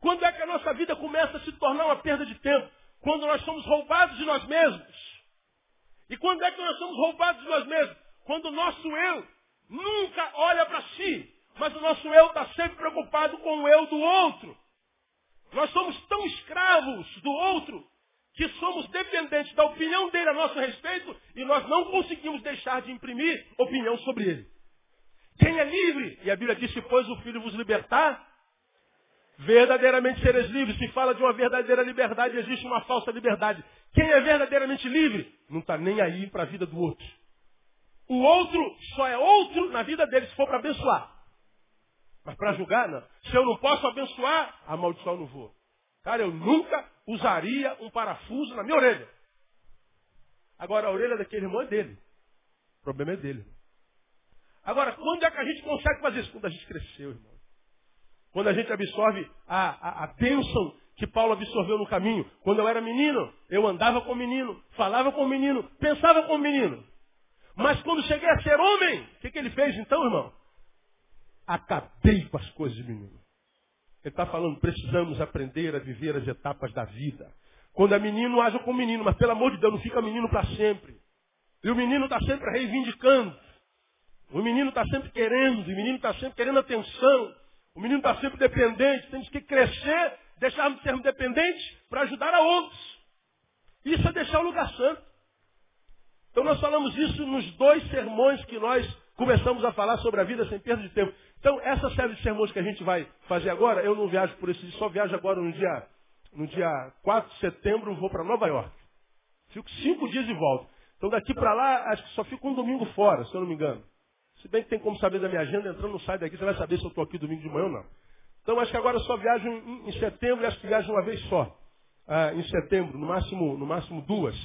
Quando é que a nossa vida começa a se tornar uma perda de tempo? Quando nós somos roubados de nós mesmos. E quando é que nós somos roubados de nós mesmos? Quando o nosso eu nunca olha para si, mas o nosso eu está sempre preocupado com o eu do outro. Nós somos tão escravos do outro que somos dependentes da opinião dele a nosso respeito e nós não conseguimos deixar de imprimir opinião sobre ele. Quem é livre? E a Bíblia diz, se pois o Filho vos libertar, Verdadeiramente seres livres. Se fala de uma verdadeira liberdade, existe uma falsa liberdade. Quem é verdadeiramente livre não está nem aí para a vida do outro. O outro só é outro na vida dele se for para abençoar. Mas para julgar, não. Se eu não posso abençoar, amaldiçoar eu não vou. Cara, eu nunca usaria um parafuso na minha orelha. Agora, a orelha daquele irmão é dele. O problema é dele. Agora, quando é que a gente consegue fazer isso? Quando a gente cresceu, irmão. Quando a gente absorve a, a, a bênção que Paulo absorveu no caminho. Quando eu era menino, eu andava com o menino, falava com o menino, pensava com o menino. Mas quando cheguei a ser homem, o que, que ele fez então, irmão? Acabei com as coisas de menino. Ele está falando, precisamos aprender a viver as etapas da vida. Quando é menino, haja com o menino, mas pelo amor de Deus, não fica menino para sempre. E o menino está sempre reivindicando. O menino está sempre querendo, o menino está sempre querendo atenção. O menino está sempre dependente, temos que crescer, deixarmos de sermos dependentes para ajudar a outros. Isso é deixar o lugar santo. Então nós falamos isso nos dois sermões que nós começamos a falar sobre a vida sem perda de tempo. Então, essa série de sermões que a gente vai fazer agora, eu não viajo por esse só viajo agora no dia, no dia 4 de setembro, vou para Nova York. Fico cinco dias e volto. Então daqui para lá, acho que só fico um domingo fora, se eu não me engano. Se bem que tem como saber da minha agenda, entrando no site daqui, você vai saber se eu estou aqui domingo de manhã ou não. Então acho que agora só viajo em, em setembro acho que viajo uma vez só. Ah, em setembro, no máximo, no máximo duas.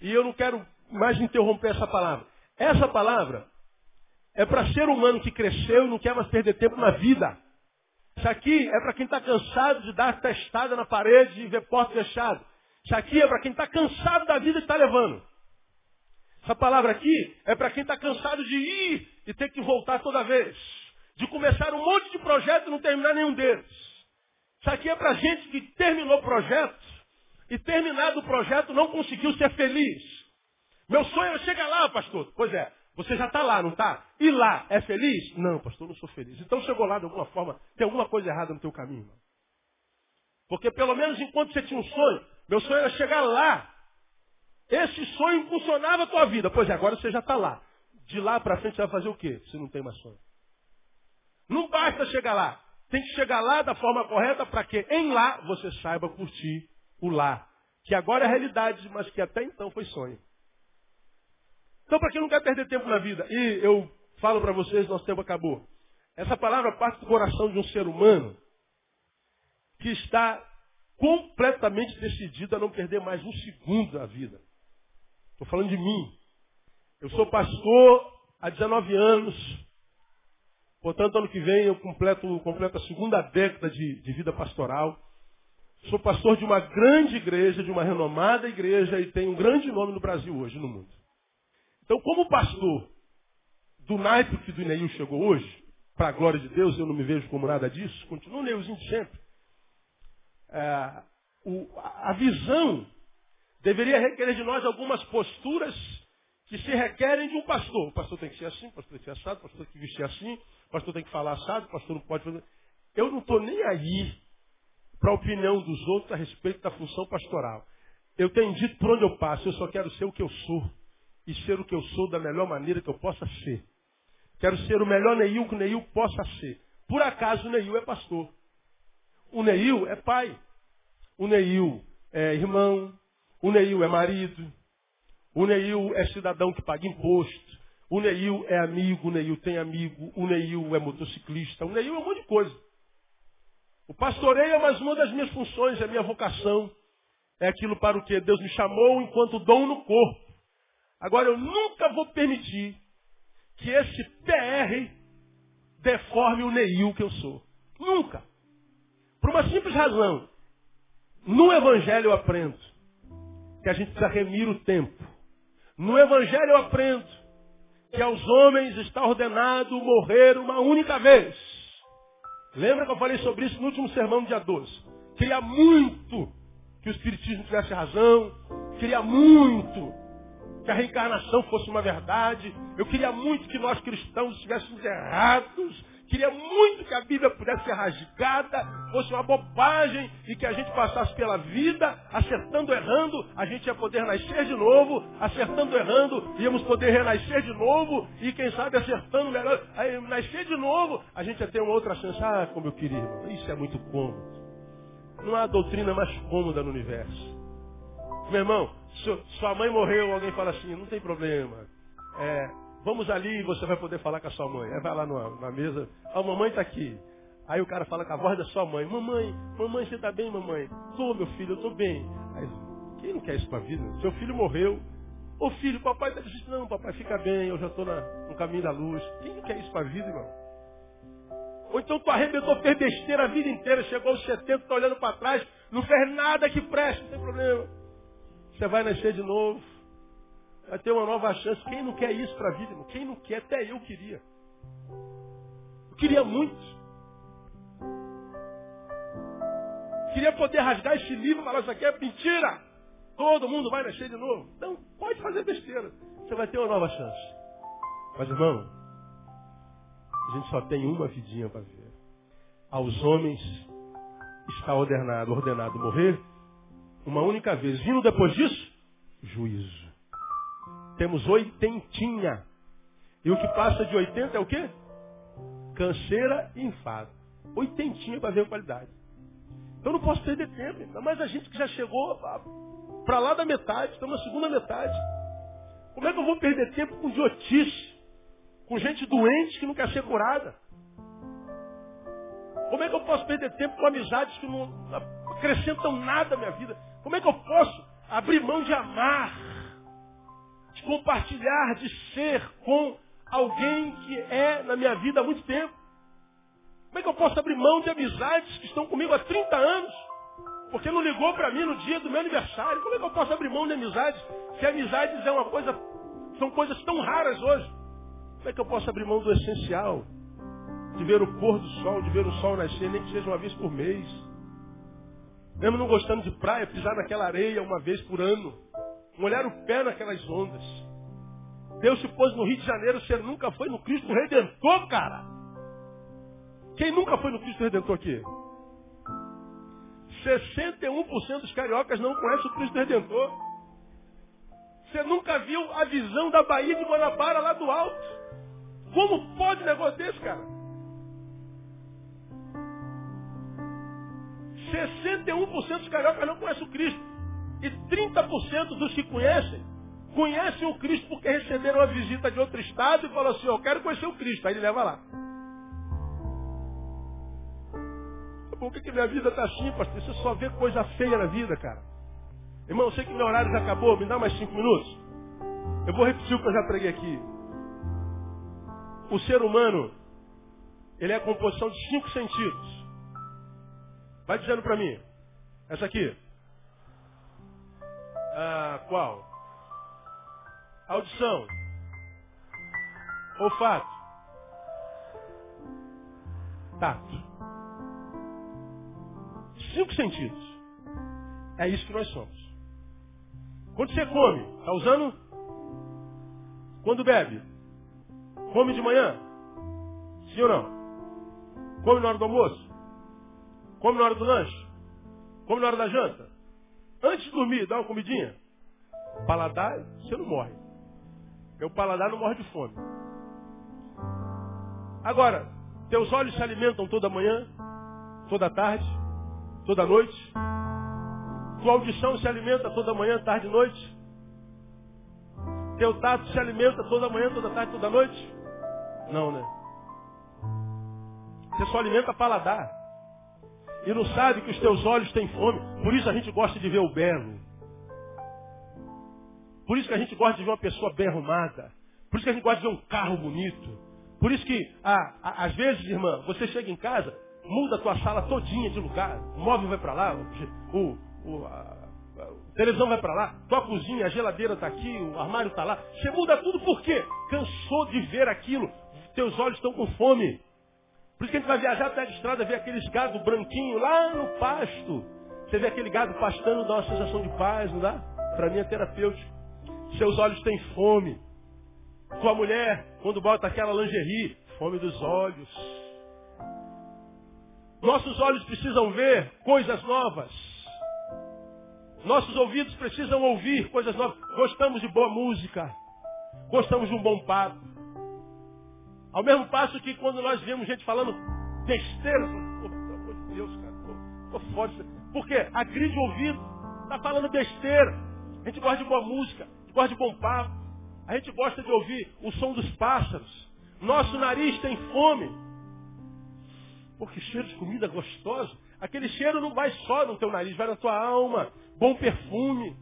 E eu não quero mais interromper essa palavra. Essa palavra é para ser humano que cresceu e não quer mais perder tempo na vida. Isso aqui é para quem está cansado de dar testada na parede e ver porta fechada. Isso aqui é para quem está cansado da vida que está levando. Essa palavra aqui é para quem está cansado de ir e ter que voltar toda vez. De começar um monte de projetos e não terminar nenhum deles. Isso aqui é para gente que terminou projetos e terminado o projeto não conseguiu ser feliz. Meu sonho é chegar lá, pastor. Pois é, você já está lá, não está? E lá, é feliz? Não, pastor, não sou feliz. Então chegou lá de alguma forma, tem alguma coisa errada no teu caminho. Porque pelo menos enquanto você tinha um sonho, meu sonho era chegar lá. Esse sonho funcionava a tua vida. Pois é, agora você já está lá. De lá para frente você vai fazer o quê? Se não tem mais sonho. Não basta chegar lá. Tem que chegar lá da forma correta para que em lá você saiba curtir o lá. Que agora é realidade, mas que até então foi sonho. Então, para quem não quer perder tempo na vida, e eu falo para vocês, nosso tempo acabou. Essa palavra parte do coração de um ser humano que está completamente decidido a não perder mais um segundo da vida. Estou falando de mim. Eu sou pastor há 19 anos. Portanto, ano que vem eu completo, completo a segunda década de, de vida pastoral. Sou pastor de uma grande igreja, de uma renomada igreja e tenho um grande nome no Brasil hoje, no mundo. Então, como pastor do naipe que do Neil chegou hoje, para a glória de Deus, eu não me vejo como nada disso, continuo Neilzinho de sempre. É, o, a visão deveria requerer de nós algumas posturas que se requerem de um pastor. O pastor tem que ser assim, o pastor tem que ser assado, o pastor tem que vestir assim, o pastor tem que falar assado, o pastor não pode fazer. Eu não estou nem aí para a opinião dos outros a respeito da função pastoral. Eu tenho dito por onde eu passo, eu só quero ser o que eu sou e ser o que eu sou da melhor maneira que eu possa ser. Quero ser o melhor Neil que o Neil possa ser. Por acaso o Neil é pastor. O Neil é pai. O Neil é irmão. O Neil é marido. O Neil é cidadão que paga imposto. O Neil é amigo, o Neil tem amigo, o Neil é motociclista, o Neil é um monte de coisa. O pastoreio é mais uma das minhas funções, é minha vocação. É aquilo para o que Deus me chamou enquanto dom no corpo. Agora, eu nunca vou permitir que esse PR deforme o Neil que eu sou. Nunca. Por uma simples razão. No Evangelho eu aprendo que a gente precisa remir o tempo. No Evangelho eu aprendo que aos homens está ordenado morrer uma única vez. Lembra que eu falei sobre isso no último sermão dia 12? Queria muito que o Espiritismo tivesse razão. Queria muito que a reencarnação fosse uma verdade. Eu queria muito que nós cristãos estivéssemos errados. Queria muito que a Bíblia pudesse ser rasgada, fosse uma bobagem e que a gente passasse pela vida acertando, errando, a gente ia poder nascer de novo, acertando, errando, íamos poder renascer de novo e quem sabe acertando melhor, aí nascer de novo, a gente ia ter uma outra chance. Ah, como eu queria, isso é muito cômodo. Não há doutrina mais cômoda no universo. Meu irmão, sua mãe morreu, alguém fala assim, não tem problema. É, vamos ali e você vai poder falar com a sua mãe. Aí vai lá na mesa, a mamãe está aqui. Aí o cara fala com a voz da sua mãe, mamãe, mamãe, você está bem, mamãe? Tô, meu filho, eu estou bem. Aí, quem não quer isso para a vida? Seu filho morreu. Ô filho, papai está dizendo, não, papai, fica bem, eu já estou no caminho da luz. Quem não quer isso para a vida, irmão? Ou então tu arrebentou, fez besteira a vida inteira, chegou aos 70, está olhando para trás, não fez nada que preste, não tem problema. Você vai nascer de novo. Vai ter uma nova chance. Quem não quer isso para a vida? Irmão? Quem não quer? Até eu queria. Eu queria muito. Queria poder rasgar esse livro e falar, isso aqui é mentira. Todo mundo vai nascer de novo. Não, pode fazer besteira. Você vai ter uma nova chance. Mas, irmão, a gente só tem uma vidinha para ver. Aos homens está ordenado, ordenado morrer uma única vez. Vindo depois disso, juízo. Temos oitentinha. E o que passa de oitenta é o quê? Canseira e enfado. Oitentinha para ver a qualidade. Eu não posso perder tempo. Ainda mais a gente que já chegou para lá da metade, estamos na segunda metade. Como é que eu vou perder tempo com idiotice? Com gente doente que não quer ser curada? Como é que eu posso perder tempo com amizades que não acrescentam nada à minha vida? Como é que eu posso abrir mão de amar, compartilhar, de ser com alguém que é na minha vida há muito tempo? Como é que eu posso abrir mão de amizades que estão comigo há 30 anos? Porque não ligou para mim no dia do meu aniversário. Como é que eu posso abrir mão de amizades se amizades é uma coisa, são coisas tão raras hoje? Como é que eu posso abrir mão do essencial? De ver o pôr do sol, de ver o sol nascer, nem que seja uma vez por mês. Mesmo não gostando de praia, pisar naquela areia uma vez por ano. Molhar o pé naquelas ondas. Deus se pôs no Rio de Janeiro, você nunca foi no Cristo Redentor, cara. Quem nunca foi no Cristo Redentor aqui? 61% dos cariocas não conhecem o Cristo Redentor. Você nunca viu a visão da Baía de Guanabara lá do alto. Como pode um negócio desse, cara? 61% dos cariocas não conhecem o Cristo. E 30% dos que conhecem, conhecem o Cristo porque receberam a visita de outro estado e falaram assim, eu quero conhecer o Cristo. Aí ele leva lá. Por que, que minha vida está assim, pastor? Você só vê coisa feia na vida, cara. Irmão, eu sei que meu horário já acabou, me dá mais cinco minutos. Eu vou repetir o que eu já preguei aqui. O ser humano, ele é a composição de cinco sentidos. Vai dizendo para mim. Essa aqui. Ah, qual? Audição. Olfato. Tato. Cinco sentidos. É isso que nós somos. Quando você come, está usando? Quando bebe? Come de manhã? Sim ou não? Come na hora do almoço? Come na hora do lanche? Come na hora da janta? Antes de dormir, dá uma comidinha? Paladar, você não morre. O paladar não morre de fome. Agora, teus olhos se alimentam toda manhã, toda tarde, toda noite. Tua audição se alimenta toda manhã, tarde e noite. Teu tato se alimenta toda manhã, toda tarde, toda noite? Não, né? Você só alimenta paladar. E não sabe que os teus olhos têm fome. Por isso a gente gosta de ver o belo. Por isso que a gente gosta de ver uma pessoa bem arrumada. Por isso que a gente gosta de ver um carro bonito. Por isso que, ah, às vezes, irmã, você chega em casa, muda a tua sala todinha de lugar. O móvel vai para lá, o, o, a, a televisão vai para lá, tua cozinha, a geladeira está aqui, o armário está lá. Você muda tudo por quê? Cansou de ver aquilo. Teus olhos estão com fome. Por isso que a gente vai viajar até a estrada, ver aqueles gado branquinho lá no pasto. Você vê aquele gado pastando, dá uma sensação de paz, não dá? Para mim é terapêutico. Seus olhos têm fome. Tua mulher, quando bota aquela lingerie, fome dos olhos. Nossos olhos precisam ver coisas novas. Nossos ouvidos precisam ouvir coisas novas. Gostamos de boa música. Gostamos de um bom papo. Ao mesmo passo que quando nós vemos gente falando besteira, pelo amor de Deus, cara, tô, tô forte. Porque agride o ouvido, está falando besteira. A gente gosta de boa música, gosta de bom papo. A gente gosta de ouvir o som dos pássaros. Nosso nariz tem fome. Porque cheiro de comida gostosa. Aquele cheiro não vai só no teu nariz, vai na tua alma. Bom perfume.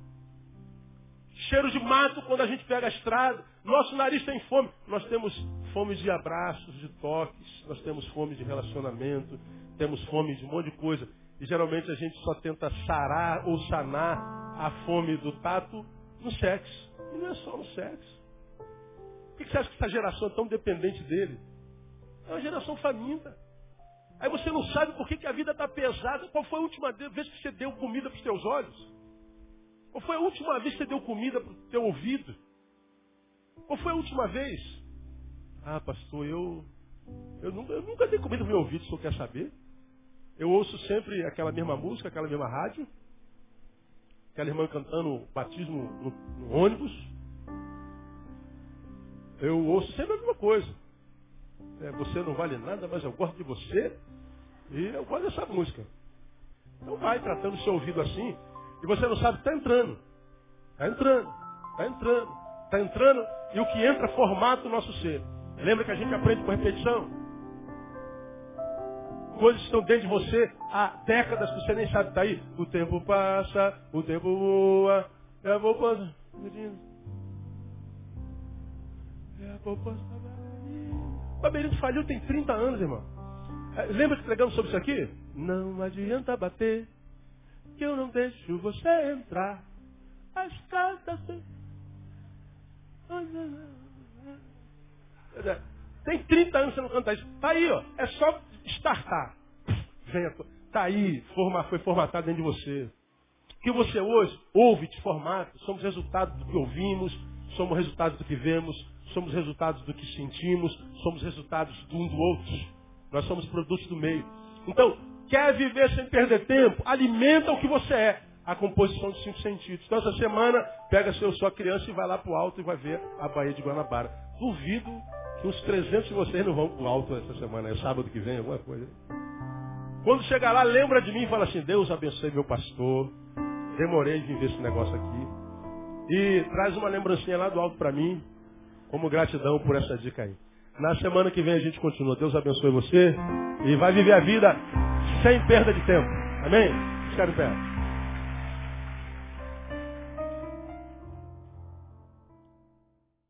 Cheiro de mato quando a gente pega a estrada. Nosso nariz tem fome. Nós temos fome de abraços, de toques. Nós temos fome de relacionamento. Temos fome de um monte de coisa. E geralmente a gente só tenta sarar ou sanar a fome do tato no sexo. E não é só no sexo. Por que você acha que essa geração é tão dependente dele? É uma geração faminta. Aí você não sabe por que, que a vida está pesada. Qual foi a última vez que você deu comida para os teus olhos? Qual foi a última vez que você deu comida para o teu ouvido? Qual foi a última vez? Ah, pastor, eu, eu, nunca, eu nunca dei comida para o meu ouvido, se você quer saber. Eu ouço sempre aquela mesma música, aquela mesma rádio. Aquela irmã cantando batismo no, no ônibus. Eu ouço sempre a mesma coisa. É, você não vale nada, mas eu gosto de você. E eu gosto dessa música. Então vai tratando o seu ouvido assim. E você não sabe, está entrando. Está entrando. Está entrando. Está entrando. E o que entra formata o nosso ser. Lembra que a gente aprende com repetição? Coisas estão dentro de você há décadas que você nem sabe está aí. O tempo passa, o tempo voa. Eu vou passar. Eu vou passar. O labirinto faliu tem 30 anos, irmão. É, lembra que pregamos sobre isso aqui? Não adianta bater, que eu não deixo você entrar. As casas. Tem 30 anos que você não canta isso. Tá aí, ó. É só startar. Venha. Tá aí, forma, foi formatado dentro de você. O que você hoje ouve de formato, somos resultado do que ouvimos, somos resultado do que vemos, somos resultados do que sentimos, somos resultados do um do outro. Nós somos produtos do meio. Então, quer viver sem perder tempo? Alimenta o que você é. A composição dos cinco sentidos. Então, essa semana, pega seu, sua criança e vai lá para o alto e vai ver a Baía de Guanabara. Duvido que uns 300 de vocês não vão para o alto essa semana. É sábado que vem, alguma coisa. Quando chegar lá, lembra de mim e fala assim, Deus abençoe meu pastor. Demorei de viver esse negócio aqui. E traz uma lembrancinha lá do alto para mim, como gratidão por essa dica aí. Na semana que vem a gente continua. Deus abençoe você e vai viver a vida sem perda de tempo. Amém? Ficar em pé.